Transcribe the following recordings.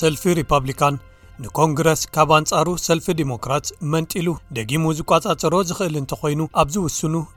ሰልፊ ሪፓብሊካን ንኮንግረስ ካብ ኣንጻሩ ሰልፊ ዲሞክራት መንጢሉ ደጊሙ ዝቋጻጸሮ ዝኽእል እንተ ዀይኑ ኣብ ዝውስኑ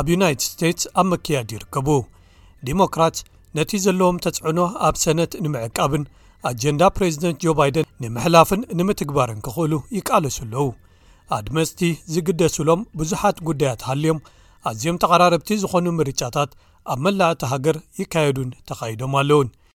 ኣብ ዩናይትድ ስቴትስ ኣብ መክያድ ይርከቡ ዲሞክራት ነቲ ዘለዎም ተጽዕኖ ኣብ ሰነት ንምዕቃብን ኣጀንዳ ፕሬዚደንት ጆ ባይደን ንምሕላፍን ንምትግባርን ክኽእሉ ይቃለሱ ኣለዉ ኣድመስቲ ዝግደሱሎም ብዙሓት ጉዳያት ሃልዮም ኣዝዮም ተቐራረብቲ ዝኾኑ ምርጫታት ኣብ መላእቲ ሃገር ይካየዱን ተኻይዶም ኣለዉን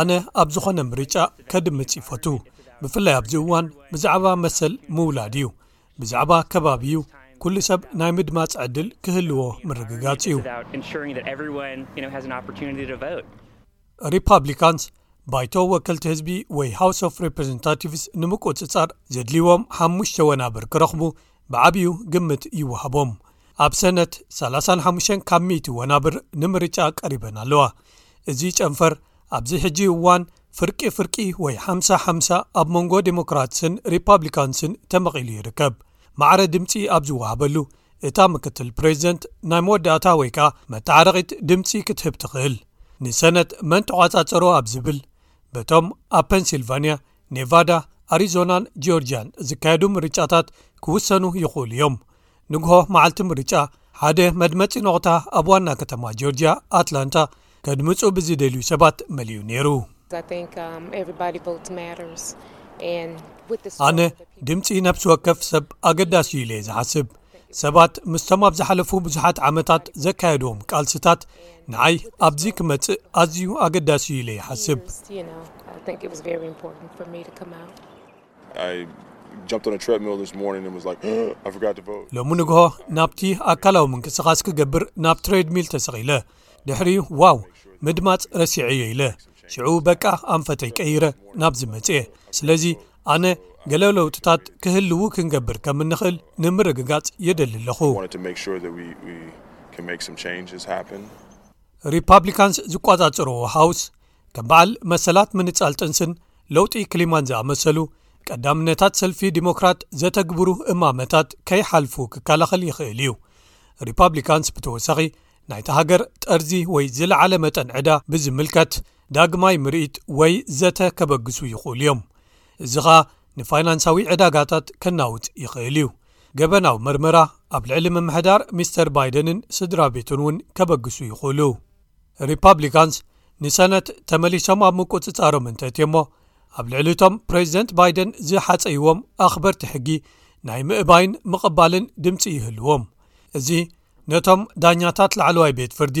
ኣነ ኣብ ዝኾነ ምርጫ ከድምጽ ይፈቱ ብፍላይ ኣብዚ እዋን ብዛዕባ መሰል ምውላድ እዩ ብዛዕባ ከባቢ እዩ ኩሉ ሰብ ናይ ምድማፅ ዕድል ክህልዎ ምርግጋፅ እዩ ሪፓብሊካንስ ባይቶ ወከልቲ ህዝቢ ወይ ሃውስ ኦፍ ሪፕረዘንታቲቭስ ንምቁፅፃር ዘድልዎም ሓሙሽተ ወናብር ክረኽቡ ብዓብዩ ግምት ይወሃቦም ኣብ ሰነት ሳላሳን ሓሙሽተን ካብ ሚእቲ ወናብር ንምርጫ ቀሪበን ኣለዋ እዚ ጨንፈር ኣብዚ ሕጂ እዋን ፍርቂ ፍርቂ ወይ ሓምሳ ሓምሳ ኣብ መንጎ ዴሞክራትስን ሪፓብሊካንስን ተመቒሉ ይርከብ ማዕረ ድምፂ ኣብ ዝወሃበሉ እታ ምክትል ፕሬዚደንት ናይ መወዳእታ ወይ ከኣ መተዓረቒት ድምፂ ክትህብ ትኽእል ንሰነት መን ተቋፃፀሮ ኣብ ዝብል በቶም ኣብ ፐንሲልቫኒያ ኔቫዳ ኣሪዞናን ጆርጅያን ዝካየዱ ምርጫታት ክውሰኑ ይኽእሉ እዮም ንግሆ መዓልቲ ምርጫ ሓደ መድመፂ ኖቕታ ኣብ ዋና ከተማ ጆርጅያ ኣትላንታ ከድምፁ ብዝደልዩ ሰባት መሊኡ ነይሩ ኣነ ድምፂ ነብሲ ወከፍ ሰብ ኣገዳሲ እዩ ኢለ ዝሓስብ ሰባት ምስቶም ኣብ ዝሓለፉ ብዙሓት ዓመታት ዘካየድዎም ቃልስታት ንዓይ ኣብዚ ክመጽእ ኣዝዩ ኣገዳሲ እዩ ኢለ ይሓስብ። ሎሚ ንግሆ ናብቲ ኣካላዊ ምንቅስቓስ ክገብር ናብ ትሬድ ሚል ተሰቒለ ድሕሪ ዋው ምድማፅ ረሲዐዮ ኢለ ሽዑ በቃ ኣንፈተይ ቀይረ ናብዚ መፅ ስለዚ ኣነ ገለ ለውጥታት ክህልው ክንገብር ከም እንኽእል ንምርግጋጽ የደሊ ኣለኹ። ሪፓብሊካንስ ዝቋጻጸርዎ ሃውስ ከም በዓል መሰላት ምንጻል ጥንስን ለውጢ ክሊማን ዝኣመሰሉ ቀዳምነታት ሰልፊ ዲሞክራት ዘተግብሩ እማመታት ከይሓልፉ ክከላኸል ይኽእል እዩ ሪፓብሊካንስ ብተወሳኺ ናይታ ሃገር ጠርዚ ወይ ዝለዓለ መጠን ዕዳ ብዝምልከት ዳግማይ ምርኢት ወይ ዘተ ከበግሱ ይኽእሉ እዮም፣ እዚ ኸኣ ንፋይናንሳዊ ዕዳጋታት ከናውጽ ይኽእል እዩ። ገበናዊ መርመራ ኣብ ልዕሊ ምምሕዳር ሚስተር ባይደንን ስድራቤቱን እውን ከበግሱ ይኽእሉ። ሪፓብሊካንስ ንሰነት ተመሊሶም ኣብ ምቁጽጻሮም እንተእትዮሞ፣ ኣብ ልዕሊ እቶም ፕረዚደንት ባይደን ዝሓጸይዎም ኣኽበርቲ ሕጊ ናይ ምእባይን ምቕባልን ድምጺ ይህልዎም። እዚ ነቶም ዳኛታት ላዕለዋይ ቤት ፍርዲ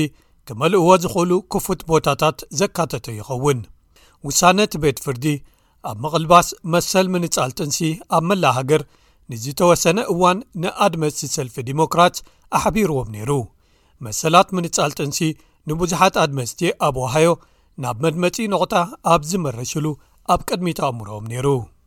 ክመልእዎ ዝኽእሉ ክፉት ቦታታት ዘካተተ ይኸውን ውሳነ እቲ ቤት ፍርዲ ኣብ ምቕልባስ መሰል ምንጻል ጥንሲ ኣብ መላእ ሃገር ንዝተወሰነ እዋን ንኣድመጽ ዝሰልፊ ዲሞክራት ኣሕቢርዎም ነይሩ መሰላት ምንጻል ጥንሲ ንብዙሓት ኣድመጽቲ ኣብ ውሃዮ ናብ መድመጺ ኖቕጣ ኣብ ዝመረሽሉ ኣብ ቅድሚት ኣእምሮኦም ነይሩ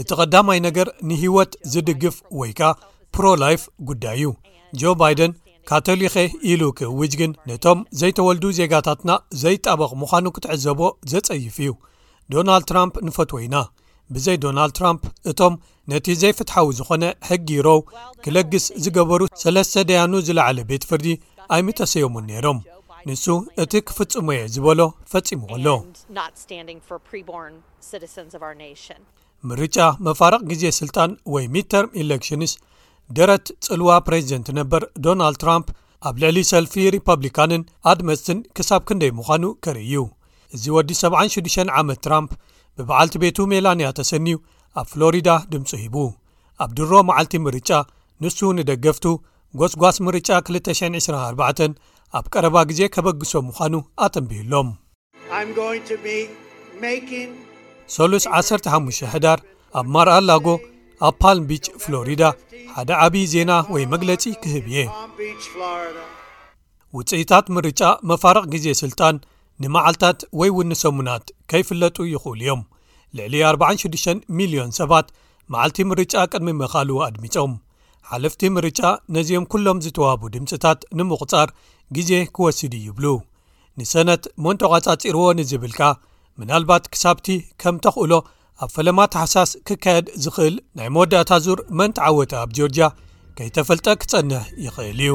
እቲ ቐዳማይ ነገር ንህይወት ዝድግፍ ወይ ከኣ ፕሮላይፍ ጉዳይ እዩ ጆ ባይደን ካቶሊኸ ኢሉ ክእውጅ ግን ነቶም ዘይተወልዱ ዜጋታትና ዘይጣበቕ ምዃኑ ክትዕዘቦ ዘጸይፍ እዩ ዶናልድ ትራምፕ ንፈትወ ኢና ብዘይ ዶናልድ ትራምፕ እቶም ነቲ ዘይፍትሓዊ ዝኾነ ሕጊ ሮው ክለግስ ዝገበሩ ሰለስተ ደያኑ ዝለዓለ ቤት ፍርዲ ኣይምተሰዮሙን ነይሮም ንሱ እቲ ክፍጽሞየ ዝበሎ ፈጺሙ ከሎ ምርጫ መፋርቕ ግዜ ስልጣን ወይ ሚድተርም ኤሌክሽንስ ደረት ጽልዋ ፕሬዚደንት ነበር ዶናልድ ትራምፕ ኣብ ልዕሊ ሰልፊ ሪፓብሊካንን ኣድመፅትን ክሳብ ክንደይ ምዃኑ ከርኢ እዩ እዚ ወዲ 76 ዓመት ትራምፕ ብበዓልቲ ቤቱ ሜላንያ ተሰንዩ ኣብ ፍሎሪዳ ድምፁ ሂቡ ኣብ ድሮ መዓልቲ ምርጫ ንሱ ንደገፍቱ ጎስጓስ ምርጫ 224 ኣብ ቀረባ ግዜ ከበግሶ ምዃኑ ኣተንቢህሎም ሰሉስ ዓሰርተ ሓሙሽተ ሕዳር ኣብ ማርኣላጎ ኣብ ፓልም ቢች ፍሎሪዳ ሓደ ዓብዪ ዜና ወይ መግለጺ ክህብ እየ ውጽኢታት ምርጫ መፋርቕ ግዜ ስልጣን ንመዓልታት ወይ እውን ንሰሙናት ከይፍለጡ ይኽእሉ እዮም ልዕሊ 46 ሚልዮን ሰባት መዓልቲ ምርጫ ቅድሚ ምኻሉ ኣድሚጾም ሓለፍቲ ምርጫ ነዚኦም ኩሎም ዝተዋህቡ ድምፅታት ንምቝጻር ግዜ ክወስድ ይብሉ ንሰነት መን ተቛጻጺርዎ ንዝብል ከኣ ምናልባት ክሳብቲ ከም ተኽእሎ ኣብ ፈለማ ተሓሳስ ክካየድ ዝኽእል ናይ መወዳእታ ዙር መን ተዓወተ ኣብ ጆርጅያ ከይተፈልጠ ክጸንሕ ይኽእል እዩ